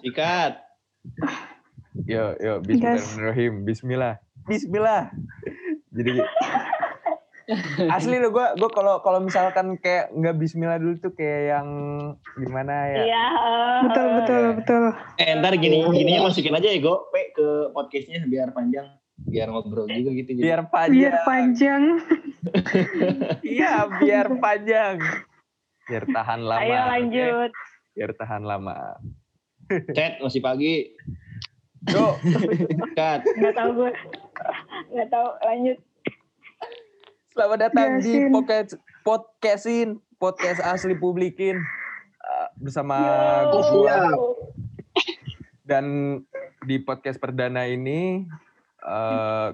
Sikat. Yo, yo, Bismillahirrahmanirrahim. Bismillah. Bismillah. Jadi asli lo gue gue kalau kalau misalkan kayak nggak Bismillah dulu tuh kayak yang gimana ya? Iya. eh, Betul, betul, betul. Eh ntar gini gininya masukin aja ya Go, Pe, ke podcastnya biar panjang, biar ngobrol juga gitu. Jadi. Biar panjang. Biar panjang. Iya, biar panjang. Biar tahan lama. Ayo lanjut. Biar tahan lama. Chat masih pagi. Yo, Sikat. Nggak tahu gue. Nggak tahu. Lanjut. selamat datang di Yasin. podcast podcastin podcast asli publikin Uh, bersama Yo. gua dan di podcast perdana ini eh,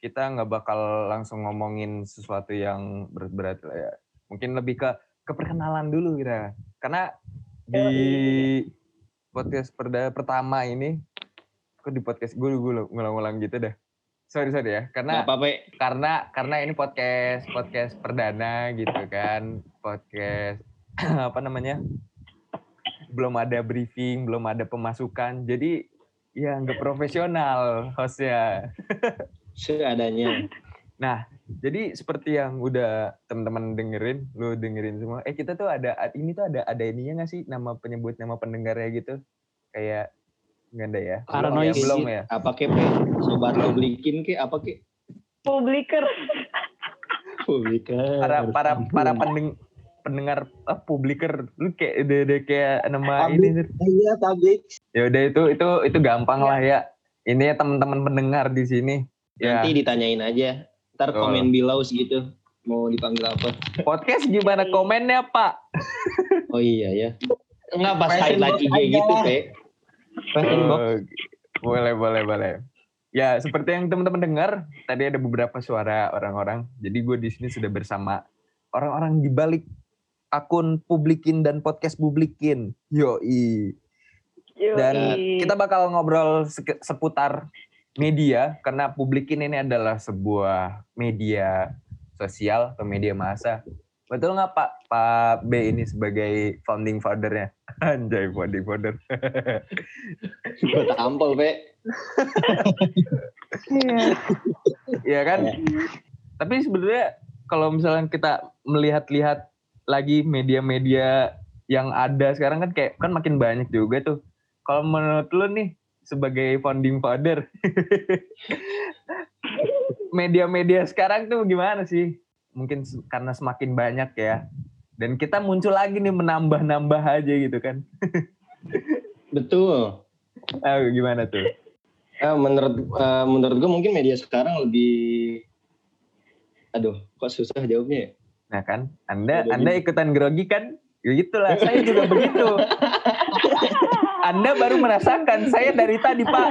kita nggak bakal langsung ngomongin sesuatu yang berat-berat lah ya. Mungkin lebih ke keperkenalan dulu kita. Karena di podcast perdana pertama ini kok di podcast gue gue ngulang-ngulang gitu dah. Sorry sorry ya. Karena Nggak apa-apa. karena karena ini podcast podcast perdana gitu kan podcast apa namanya belum ada briefing belum ada pemasukan jadi ya nggak profesional hostnya Seadanya. Nah jadi seperti yang udah teman-teman dengerin lu dengerin semua eh kita tuh ada ini tuh ada ada ininya nggak sih nama penyebut nama pendengarnya gitu kayak nggak ada ya belum ya Paranoid belum shit. ya Apa ke? Sobat lo belikin ke apa ke? Publiker. Publikan. para para para pendeng, pendengar ah, publiker lu kayak udah, udah kayak nama ini. Iya, tablik. ya udah itu itu itu gampang lah ya ini ya teman-teman pendengar di sini ya Nanti ditanyain aja. Ntar Oh. komen below gitu. Mau dipanggil apa? podcast gimana komennya pak Oh iya ya. Enggak pas highlight IG aja. gitu, Pe. Oh, boleh boleh boleh ya seperti yang teman-teman dengar tadi ada beberapa suara orang-orang jadi gue di sini sudah bersama orang-orang di balik akun publikin dan podcast publikin yoi Yoi. dan kita bakal ngobrol seke- seputar media karena publikin ini adalah sebuah media sosial atau media massa. Betul nggak Pak Pak B ini sebagai founding fathernya? Anjay founding father. Gue tampol, Pe. Iya. Iya kan? Tapi sebenarnya kalau misalnya kita melihat-lihat lagi media-media yang ada sekarang kan kayak kan makin banyak juga tuh. Kalau menurut lu nih sebagai founding father, media-media sekarang tuh gimana sih? Mungkin karena semakin banyak ya. Dan kita muncul lagi nih menambah-nambah aja gitu kan. Betul. Ah, gimana tuh? Eh, menurut eh, menurut gue mungkin media sekarang lebih aduh kok susah jawabnya ya? Nah kan, Anda Anda ikutan grogi kan? Ya gitulah, saya juga begitu. Anda baru merasakan, saya dari tadi Pak.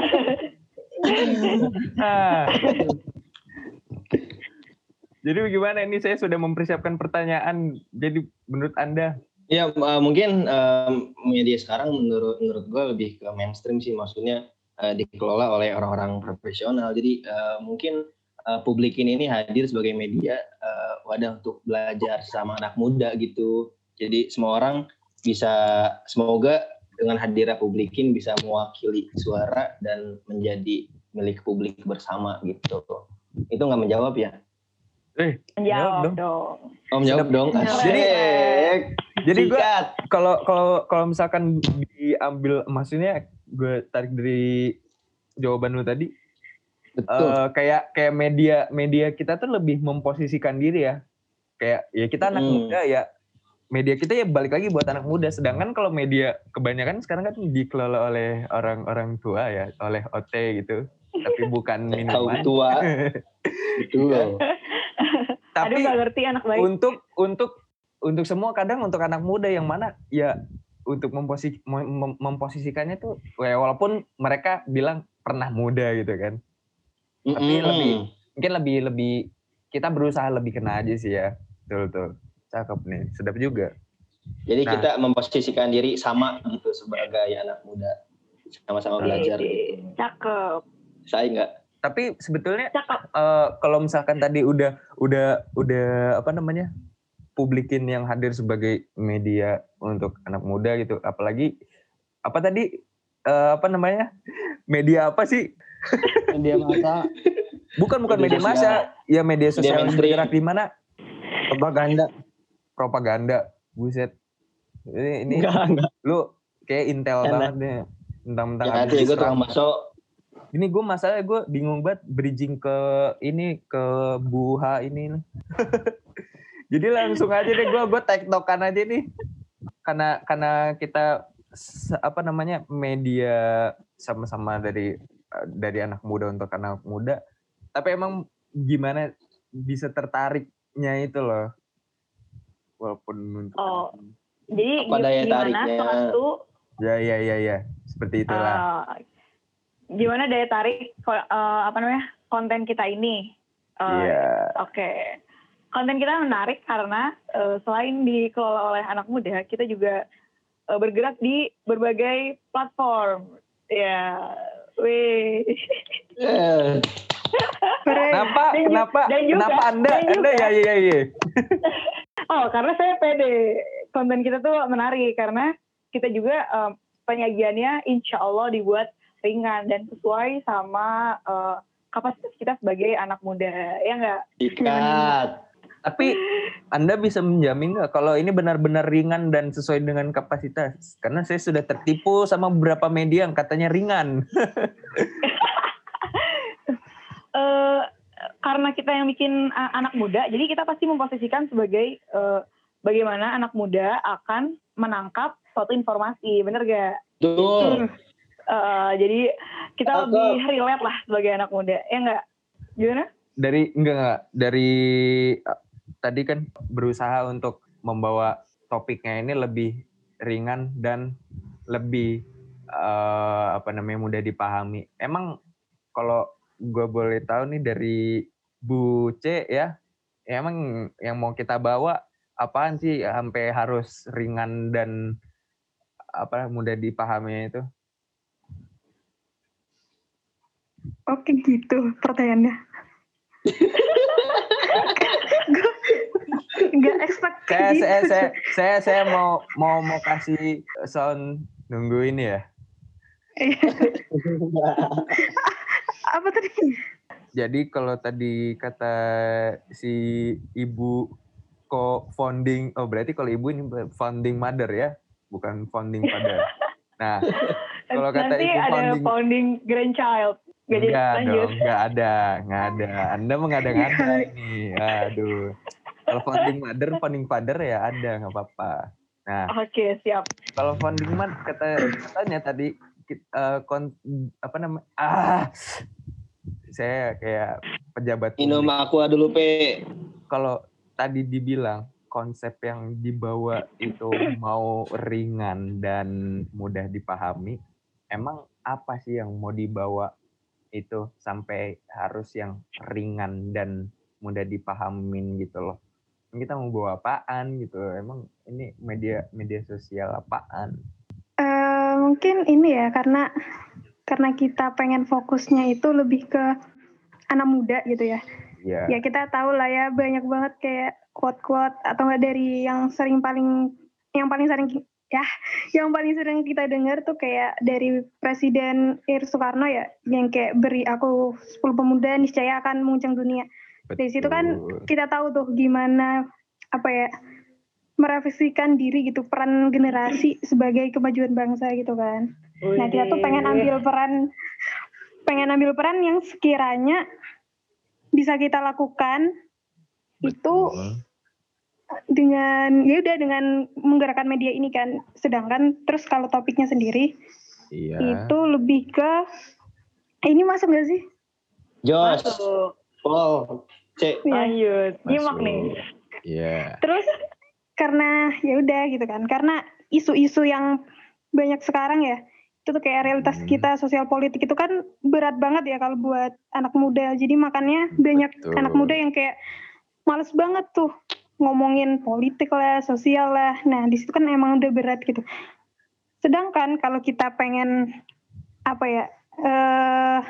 Nah. Jadi bagaimana ini saya sudah mempersiapkan pertanyaan. Jadi menurut Anda, Ya eh, mungkin eh, media sekarang menurut menurut gue lebih ke mainstream sih maksudnya eh, dikelola oleh orang-orang profesional. Jadi mungkin eh, publikin ini hadir sebagai media wadah untuk belajar sama anak muda gitu. Jadi semua orang bisa semoga dengan hadirnya publikin bisa mewakili suara dan menjadi milik publik bersama gitu. Itu nggak menjawab ya? eh, Jawab Jawab dong. Om jawab dong. Jadi- Asik. jadi gue kalau kalau kalau misalkan diambil maksudnya gue tarik dari jawaban lu tadi, betul. eh, kayak kayak media media kita tuh lebih memposisikan diri ya kayak ya kita anak Hmm. muda ya media kita ya balik lagi buat anak muda sedangkan kalau media kebanyakan sekarang kan dikelola oleh orang-orang tua ya oleh OT gitu tapi bukan minuman tua. Betul. tapi Aduh gak ngerti anak baik. untuk untuk untuk semua kadang untuk anak muda yang mana ya untuk memposi, mem- mem- memposisikannya tuh ya walaupun mereka bilang pernah muda gitu kan Tapi Mm-mm. lebih- mungkin lebih lebih kita berusaha lebih kena aja sih ya betul betul cakep nih sedap juga Jadi Nah. kita memposisikan diri sama gitu sebagai anak muda. Sama-sama belajar gitu. Cakep. Saya enggak. tapi sebetulnya Cakep. eh, kalau misalkan tadi udah udah udah apa namanya publikin yang hadir sebagai media untuk anak muda gitu apalagi apa tadi eh, apa namanya media apa sih? Media masa Bukan bukan media, Media masa, ya media sosial yang bergerak di mana? propaganda. Propaganda. Buset. Ini, ini Enggak, enggak. lu kayak intel Enak. banget nih. Mentang-mentang Ya, habis nanti gue tukang bakso. Ini gue masalahnya gue bingung banget bridging ke ini ke buha ini. Jadi langsung aja deh gue gue tektokan aja nih. Karena karena kita apa namanya media sama-sama dari dari anak muda untuk anak muda. Tapi emang gimana bisa tertariknya itu loh. Walaupun untuk Oh. Jadi Apa daya gimana tariknya? suatu ya ya ya ya seperti itulah. eh, gimana daya tarik eh, apa namanya konten kita ini? Eh, Iya. Oke, konten kita menarik karena eh, selain dikelola oleh anak muda, kita juga eh, bergerak di berbagai platform. Ya, wih. Eh, Kenapa? Dan kenapa? dan juga- kenapa Anda? dan juga- Anda ya ya ya. Oh, karena saya pede. Konten kita tuh menarik karena kita juga eh, penyajiannya insya Allah dibuat ringan dan sesuai sama eh, kapasitas kita sebagai anak muda. Ya enggak? Ikat. Tapi Anda bisa menjamin nggak kalau ini benar-benar ringan dan sesuai dengan kapasitas? Karena saya sudah tertipu sama beberapa media yang katanya ringan. eh karena kita yang bikin uh, anak muda, jadi kita pasti memposisikan sebagai eh, bagaimana anak muda akan menangkap suatu informasi, bener gak? Betul. Eh, jadi kita Cakep. lebih relate lah sebagai anak muda, ya enggak? Gimana? Dari enggak enggak dari eh, tadi kan berusaha untuk membawa topiknya ini lebih ringan dan lebih eh, apa namanya mudah dipahami. Emang kalau gue boleh tahu nih dari Bu C ya, ya emang yang mau kita bawa apaan sih sampai harus ringan dan apa mudah dipahami itu? Oke gitu pertanyaannya. Gue nggak expect Saya kayak saya gitu. saya saya, saya mau mau mau kasih sound nunggu ini ya. Apa tadi? Jadi kalau tadi kata si ibu ko founding, oh berarti kalau ibu ini founding mother ya, bukan founding father. Nah, Kalau kata Nanti ibu ada founding- founding, grandchild. Gak jadi enggak dong, enggak ada, enggak ada. Anda mengada-ngada ini, aduh. Kalau founding mother, founding father ya ada, nggak apa-apa. Nah, Oke, siap. kalau founding man kata katanya tadi eh, kon, apa namanya? Ah, saya kayak pejabat Minum aqua dulu, Pe. kalau tadi dibilang konsep yang dibawa itu mau ringan dan mudah dipahami, emang apa sih yang mau dibawa itu sampai harus yang ringan dan mudah dipahamin gitu loh. Kita mau bawa apaan gitu, emang ini media media sosial apaan? Eh, mungkin ini ya karena karena kita pengen fokusnya itu lebih ke anak muda gitu ya. Ya, Ya kita tahu lah ya banyak banget kayak quote-quote atau enggak dari yang sering paling yang paling sering ya yang paling sering kita dengar tuh kayak dari Presiden Ir Soekarno ya yang kayak beri aku 10 pemuda niscaya akan menguncang dunia. Dari situ kan betul. kita tahu tuh gimana apa ya merefleksikan diri gitu peran generasi sebagai kemajuan bangsa gitu kan. Nah kita tuh pengen ambil peran pengen ambil peran yang sekiranya bisa kita lakukan itu Betul. dengan ya udah dengan menggerakkan media ini kan. Sedangkan terus kalau topiknya sendiri Iya. itu lebih ke eh, ini masuk gak sih? Jos, Masuk. Paul, C. Ya. Lanjut. Nyimak nih. Iya. Terus karena ya udah gitu kan. Karena isu-isu yang banyak sekarang ya itu tuh kayak realitas Hmm. kita sosial politik itu kan berat banget ya kalau buat anak muda. Jadi makanya banyak Betul. anak muda yang kayak males banget tuh ngomongin politik lah, sosial lah. Nah, di situ kan emang udah berat gitu. Sedangkan kalau kita pengen apa ya? eh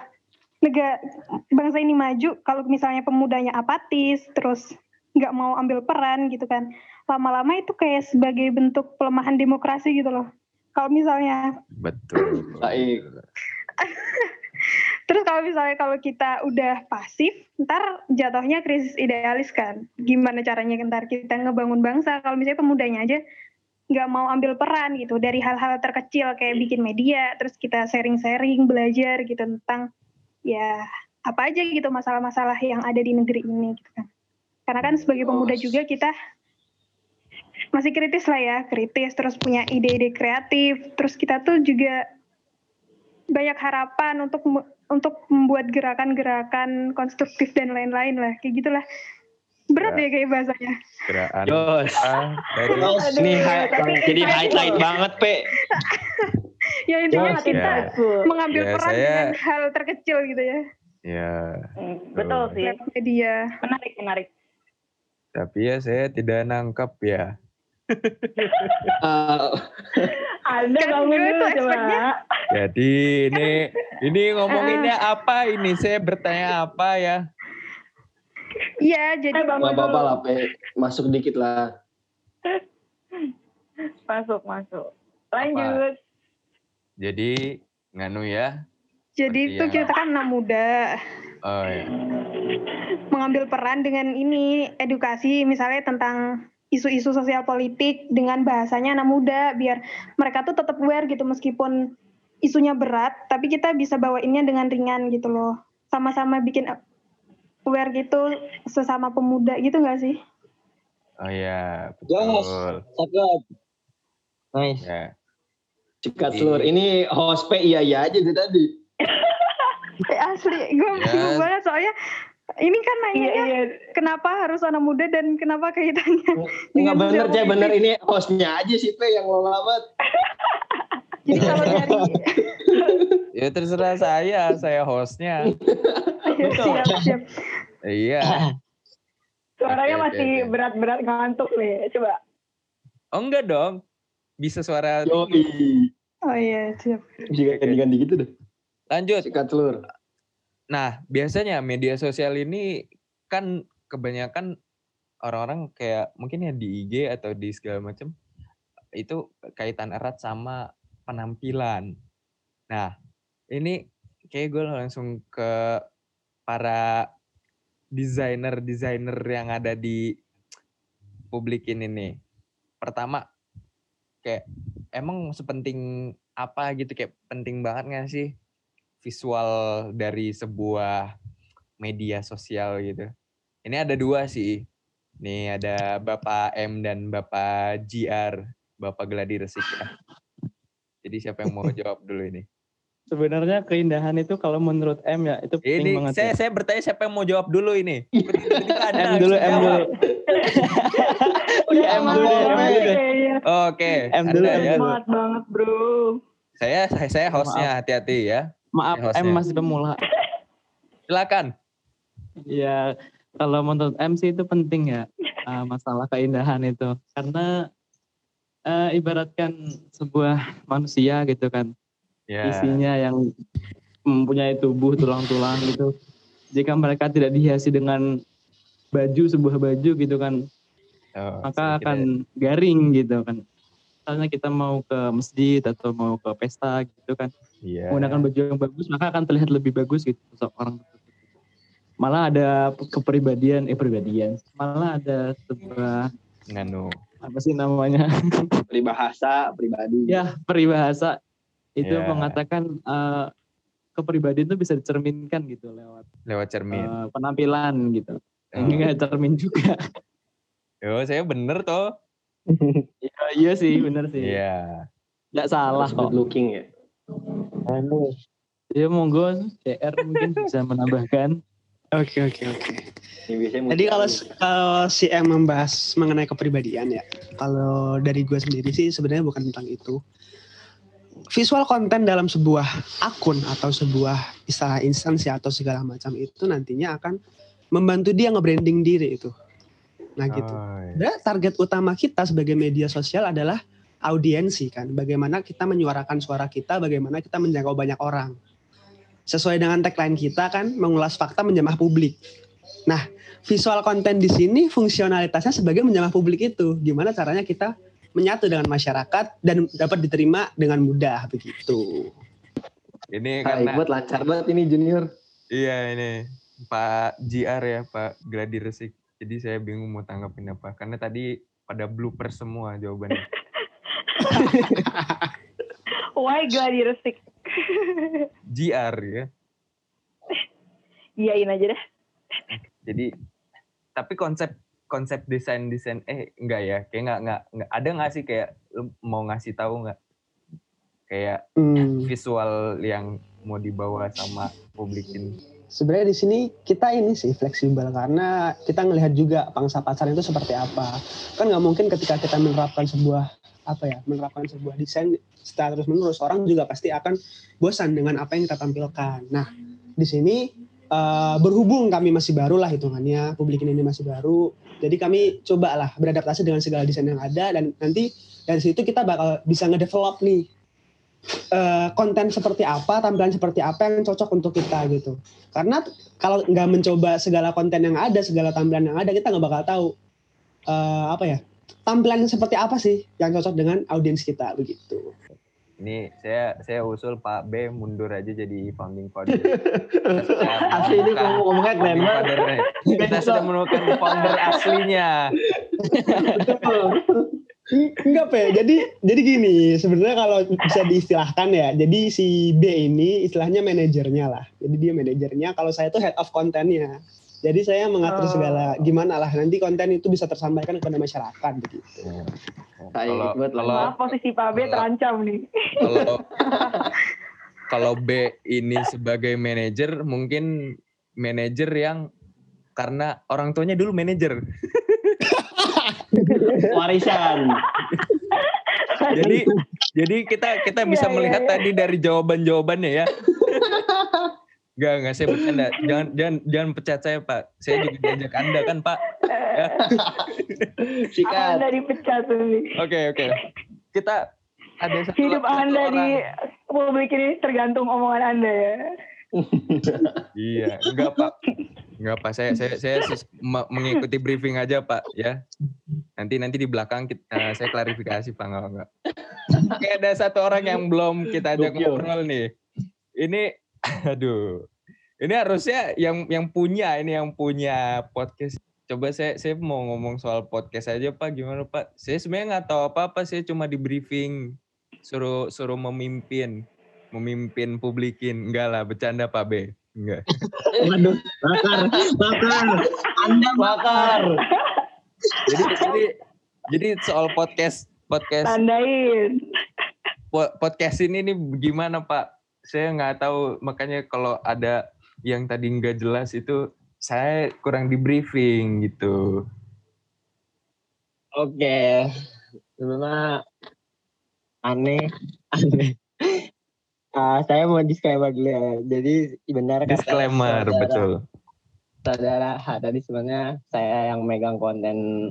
negara bangsa ini maju kalau misalnya pemudanya apatis terus nggak mau ambil peran gitu kan lama-lama itu kayak sebagai bentuk pelemahan demokrasi gitu loh Kalau misalnya Betul. Baik. Terus kalau misalnya kalau kita udah pasif, ntar jatuhnya krisis idealis kan. Gimana caranya ntar kita ngebangun bangsa kalau misalnya pemudanya aja nggak mau ambil peran gitu dari hal-hal terkecil kayak bikin media, terus kita sharing-sharing, belajar gitu tentang ya apa aja gitu masalah-masalah yang ada di negeri ini gitu kan. Karena kan sebagai pemuda Oh. juga kita masih kritis lah ya, kritis terus punya ide-ide kreatif, terus kita tuh juga banyak harapan untuk untuk membuat gerakan-gerakan konstruktif dan lain-lain lah kayak gitulah berat ya kayak bahasanya Gerakan Jos. ah, ini hi- jadi highlight banget, Pe. ya intinya Sangat kita Ya. mengambil Ya, peran saya- dengan hal terkecil gitu ya ya. Hmm, Betul sih. lewat media Menarik, menarik. Tapi ya saya tidak nangkap ya. Eh, Anda Kan gue dulu tuh coba. Jadi ini ini ngomonginnya apa ini? Saya bertanya apa ya? iya jadi Eh, bangun dulu. lah, Pe. Masuk dikit lah. Masuk, masuk. Lanjut. Jadi nganu ya. jadi itu yang- kita kan anak muda Oh ya. mengambil peran dengan ini edukasi misalnya tentang isu-isu sosial politik dengan bahasanya anak muda biar mereka tuh tetap aware gitu meskipun isunya berat tapi kita bisa bawainnya dengan ringan gitu loh sama-sama bikin aware gitu sesama pemuda gitu nggak sih Oh ya, Jos. betul. Cakep. Nice. Ya. Sikat seluruh. Ini host Pe iya iya aja dari tadi. eh, asli gue Ya. bingung banget soalnya ini kan Iya, nanya iya. kenapa harus anak muda dan kenapa kaitannya Enggak bener, Cek. Bener ini hostnya aja sih, Pe, yang lo banget. jadi kalau dari Ya terserah saya, saya hostnya. ya, siap siap Iya. Suaranya Oke, oke, masih berat-berat ngantuk nih. Coba. Oh enggak dong. Bisa suara Yoi. oh iya siap Bisa ganti-ganti gitu deh. lanjut. Sikat seluruh. Nah, biasanya media sosial ini kan kebanyakan orang-orang kayak mungkin ya di IG atau di segala macam itu kaitan erat sama penampilan. Nah, ini kayak gue langsung ke para desainer-desainer yang ada di publik ini nih. Pertama, kayak emang sepenting apa gitu kayak penting banget gak sih visual dari sebuah media sosial gitu. Ini ada dua sih. Nih ada Bapak M dan Bapak GR, Bapak Gladi Resik ya. Jadi siapa yang mau jawab dulu ini? Sebenarnya keindahan itu kalau menurut M ya itu penting Ini banget. saya ya. saya bertanya siapa yang mau jawab dulu ini? Tiba-tiba Anda M dulu, langsung M dulu. Udah M dulu M banget dulu kayaknya. Oke, M dulu, M ya. dulu. Semangat banget bro. Saya saya, saya hostnya hati-hati ya. Maaf, Ya. M masih pemula. Silakan. Ya, kalau menurut M sih itu penting ya uh, masalah keindahan itu. Karena uh, ibaratkan sebuah manusia gitu kan, Ya. isinya yang mempunyai tubuh tulang-tulang gitu. Jika mereka tidak dihiasi dengan baju sebuah baju gitu kan, Oh, maka akan garing gitu kan. Misalnya kita mau ke masjid atau mau ke pesta gitu kan, Iya. menggunakan baju yang bagus maka akan terlihat lebih bagus gitu sosok orang. Malah ada kepribadian, eh pribadian, malah ada sebuah nganu. apa sih namanya? Peribahasa pribadi. ya peribahasa itu Ya. mengatakan eh, kepribadian itu bisa dicerminkan gitu lewat lewat cermin. eh, penampilan gitu. Oh. Enggak cermin juga. Yo, saya bener toh. Iya, iya sih, bener sih. Iya. Nggak salah good kok. looking ya. Ya monggo CR mungkin bisa menambahkan. Oke oke oke. Jadi kalau kalau si M membahas mengenai kepribadian ya, kalau dari gue sendiri sih sebenarnya bukan tentang itu. Visual konten dalam sebuah akun atau sebuah istilah instansi atau segala macam itu nantinya akan membantu dia nge-branding diri itu. Nah gitu. Oh, iya. Dan target utama kita sebagai media sosial adalah audiensi kan. Bagaimana kita menyuarakan suara kita, bagaimana kita menjangkau banyak orang. Sesuai dengan tagline kita kan mengulas fakta menjamah publik. Nah, visual konten di sini fungsionalitasnya sebagai menjamah publik itu. Gimana caranya kita menyatu dengan masyarakat dan dapat diterima dengan mudah begitu. Ini Hai, karena buat lancar banget ini junior. iya ini Pak JR ya Pak Gladi Resik. Jadi saya bingung mau tanggapin apa karena tadi pada blooper semua jawabannya. Why gladi resik? JR ya. Iyain aja deh. Jadi tapi konsep konsep desain desain eh enggak ya kayak enggak enggak, enggak ada nggak sih kayak lu mau ngasih tahu nggak kayak Hmm. visual yang mau dibawa sama publikin Sebenarnya di sini kita ini sih fleksibel karena kita ngelihat juga pangsa pasar itu seperti apa. Kan nggak mungkin ketika kita menerapkan sebuah apa ya, menerapkan sebuah desain secara terus menerus orang juga pasti akan bosan dengan apa yang kita tampilkan. Nah di sini eh, berhubung kami masih baru lah hitungannya, publik ini masih baru, jadi kami cobalah beradaptasi dengan segala desain yang ada dan nanti dari situ kita bakal bisa ngedevelop nih eh, konten seperti apa, tampilan seperti apa yang cocok untuk kita gitu. Karena kalau nggak mencoba segala konten yang ada, segala tampilan yang ada, kita nggak bakal tahu eh, apa ya tampilan seperti apa sih yang cocok dengan audiens kita begitu. ini saya saya usul Pak B mundur aja jadi founding father Asli ini ngomong- ngomongnya keren Founding banget. father-nya. kita sudah menemukan founder aslinya Enggak pe, jadi jadi gini sebenarnya kalau bisa diistilahkan ya, jadi si B ini istilahnya manajernya lah. Jadi dia manajernya, kalau saya tuh head of kontennya. Jadi saya mengatur Oh. segala gimana lah nanti konten itu bisa tersampaikan kepada masyarakat begitu. Hai, kalau kalau posisi Pak B kalau- terancam nih. kalau kalau B ini sebagai manajer mungkin manajer yang karena orang tuanya dulu manajer warisan. jadi jadi kita kita bisa Iya, iya, melihat iya. tadi dari jawaban jawabannya ya Enggak, enggak saya bercanda. Jangan jangan jangan pecat saya, Pak. Saya juga diajak Anda kan, Pak. Ya. Sikat. Anda dipecat nih. Oke, oke. Kita ada satu Hidup satu Anda orang. di publik ini tergantung omongan Anda ya. Iya, enggak Pak. Enggak Pak, saya saya saya mengikuti briefing aja Pak ya. Nanti nanti di belakang kita, eh, saya klarifikasi Pak enggak enggak. Oke, ada satu orang yang belum kita ajak ngobrol nih. Ini aduh. Ini harusnya yang yang punya ini yang punya podcast. Coba saya saya mau ngomong soal podcast aja Pak, gimana Pak? Saya sebenarnya nggak tahu apa-apa, saya cuma di briefing suruh suruh memimpin memimpin publikin enggak lah bercanda Pak B enggak Waduh, bakar, bakar. Anda bakar. Jadi jadi jadi soal podcast podcast Tandain. po- podcast ini nih gimana Pak saya nggak tahu makanya kalau ada yang tadi nggak jelas itu saya kurang di briefing gitu Oke. Sebenarnya aneh, aneh. Ah, saya mau disclaimer dulu ya. Jadi benar disclaimer saudara- betul Saudara Ha, tadi sebenarnya saya yang megang konten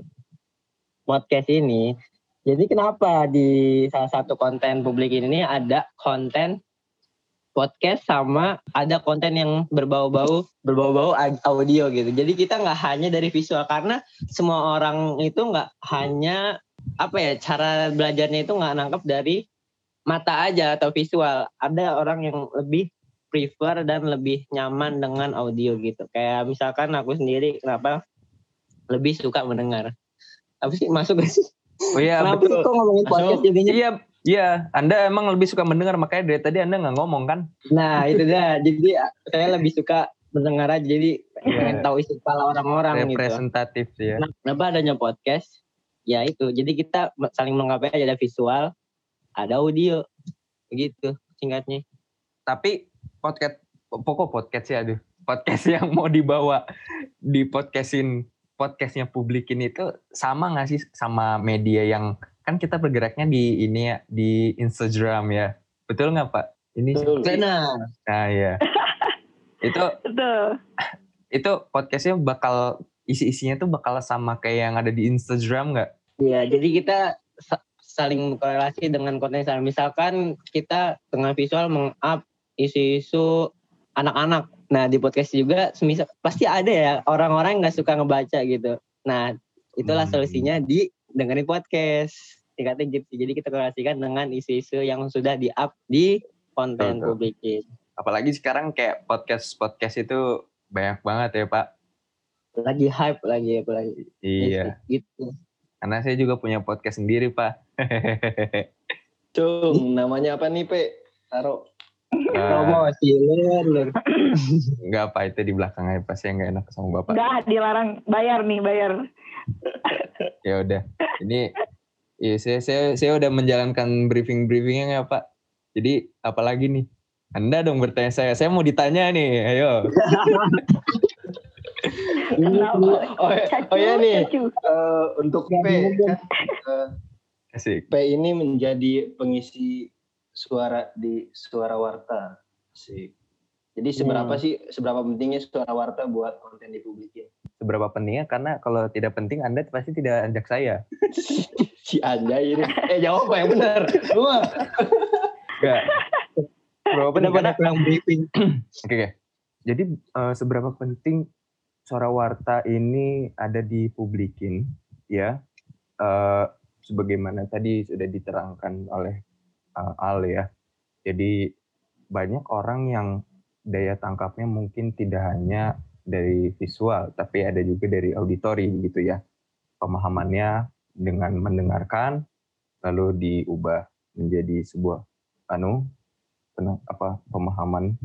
podcast ini. Jadi kenapa di salah satu konten publik ini ada konten podcast sama ada konten yang berbau-bau berbau-bau audio gitu. Jadi kita nggak hanya dari visual karena semua orang itu nggak hanya apa ya cara belajarnya itu nggak nangkep dari mata aja atau visual. Ada orang yang lebih prefer dan lebih nyaman dengan audio gitu. Kayak misalkan aku sendiri kenapa lebih suka mendengar. Apa sih masuk gak sih? oh iya kenapa betul sih kok ngomongin podcast jadinya? iya iya Anda emang lebih suka mendengar makanya dari tadi Anda nggak ngomong kan Nah itu dah. Jadi saya lebih suka mendengar aja. Jadi Iya. pengen tahu isi kepala orang-orang gitu. representatif ya Nah, kenapa adanya podcast? Ya itu. Jadi kita saling melengkapi aja ada visual, ada audio, gitu singkatnya. tapi podcast pokok podcast ya aduh. Podcast yang mau dibawa di podcastin podcastnya publikin itu sama nggak sih sama media yang kan kita bergeraknya di ini ya di Instagram ya. Betul nggak pak? Ini Benar. nah ya itu Betul. itu podcastnya bakal isi-isinya tuh bakal sama kayak yang ada di Instagram nggak? Iya, jadi kita sa- saling korelasi dengan konten. Misalkan kita dengan visual meng-up isu-isu anak-anak. Nah, di podcast juga semisal pasti ada ya orang-orang yang nggak suka ngebaca gitu. Nah, itulah Hmm. solusinya di dengerin podcast. tingkatnya gitu. Jadi kita korelasikan dengan isu-isu yang sudah di-up di konten Betul. publikin. Apalagi sekarang kayak podcast-podcast itu banyak banget ya Pak. Lagi hype lagi apalagi. Iya. Gitu. Karena saya juga punya podcast sendiri Pak. Cung, namanya apa nih, Pe? Taruh. Promosi lur. Enggak apa itu di belakang aja pasti nggak enak sama bapak. Udah dilarang bayar nih, bayar. Ya udah. Ini iya saya, saya saya udah menjalankan briefing briefingnya ya Pak. Jadi apalagi nih? Anda dong bertanya saya. Saya mau ditanya nih. Ayo. Oh, ya- oh ya nih, eh, untuk P, kan, eh, Asik. P ini menjadi pengisi suara di suara warta. Sih. Jadi seberapa Hmm. sih, seberapa pentingnya suara warta buat konten dipublikin? Seberapa pentingnya? Karena kalau tidak penting Anda pasti tidak ajak saya. si anjay ini. Eh jawab apa yang benar? Gua. Enggak. Seberapa penting? Pada Karena- kurang briefing. Oke, oke. Jadi eh, seberapa penting suara warta ini ada dipublikin ya? Eh, sebagaimana tadi sudah diterangkan oleh eh, Al ya. Jadi banyak orang yang daya tangkapnya mungkin tidak hanya dari visual, tapi ada juga dari auditori begitu ya. Pemahamannya dengan mendengarkan lalu diubah menjadi sebuah anu apa pemahaman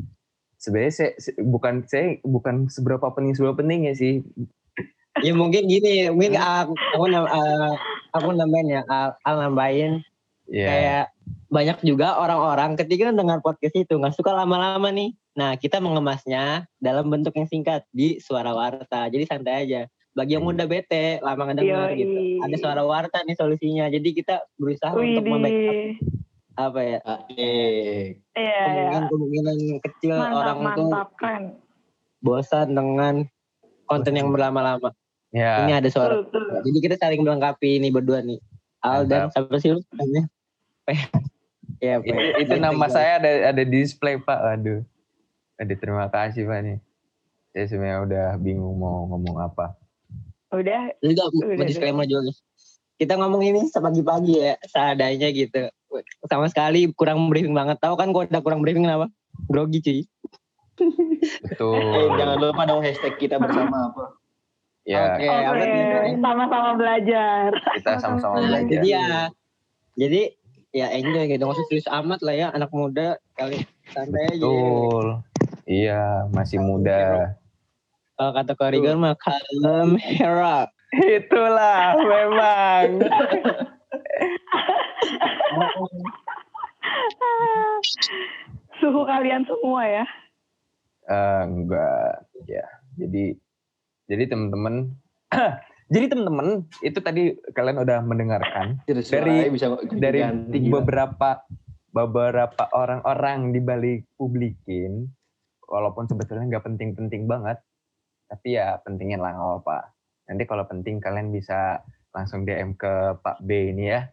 sebenarnya saya, bukan saya bukan seberapa penting seberapa penting ya sih ya mungkin gini, mungkin aku, aku, nam- eh, aku nambahin ya, Al, Al nambahin ya kayak banyak juga orang-orang ketika dengar podcast itu nggak suka lama-lama nih. Nah kita mengemasnya dalam bentuk yang singkat di suara warta. Jadi santai aja. Bagi yang Hmm. udah bete lama ngedengar Yoi. gitu. Ada suara warta nih solusinya. Jadi kita berusaha untuk membackup apa ya Eh, Iya, iya. kemungkinan-kemungkinan kecil Mantap, orang tuh mantap. Keren. bosan dengan konten yang berlama-lama. ya Ini ada suara. Tuh, tuh. Jadi kita saling melengkapi ini berdua nih. Al dan siapa sih lu? Ya, Pe. itu, itu nama saya ada ada di display pak aduh aduh terima kasih pak nih saya sebenarnya udah bingung mau ngomong apa Udah, Udah, mau udah. disclaimer juga. Kita ngomong ini sepagi-pagi ya, seadanya gitu. Sama sekali kurang briefing banget. Tahu kan kalau udah kurang briefing kenapa? Grogi cuy. betul eh, jangan lupa dong hashtag kita bersama apa? ya apa tuh? Sama-sama belajar. kita sama-sama belajar dia. Jadi ya enjoy gitu. Nggak usah serius amat lah ya anak muda kali santai aja. betul iya masih muda Kalau kata Korigon mah kalem hera. itulah memang Suhu kalian semua ya. Eh, enggak ya jadi jadi teman-teman jadi teman-teman itu tadi kalian udah mendengarkan Dari, Dari- bisa dari ganti, gila. beberapa beberapa orang-orang di balik publikin. Walaupun sebetulnya nggak penting-penting banget tapi ya pentingin lah nggak apa nanti kalau penting kalian bisa langsung DM ke Pak B ini ya.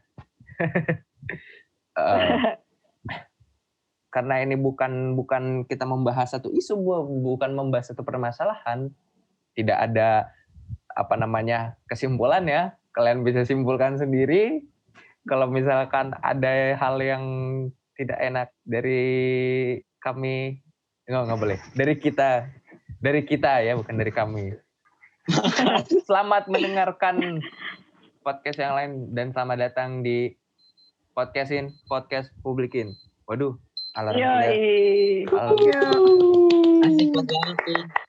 Eh, karena ini bukan bukan kita membahas satu isu bu- bukan membahas satu permasalahan. Tidak ada apa namanya kesimpulan ya. Kalian bisa simpulkan sendiri. Kalau misalkan ada hal yang tidak enak dari kami nggak nggak boleh. Dari kita. Dari kita ya bukan dari kami. Selamat mendengarkan podcast yang lain dan selamat datang di podcastin podcast publikin. Waduh alarm Yoi. alarm Asik banget.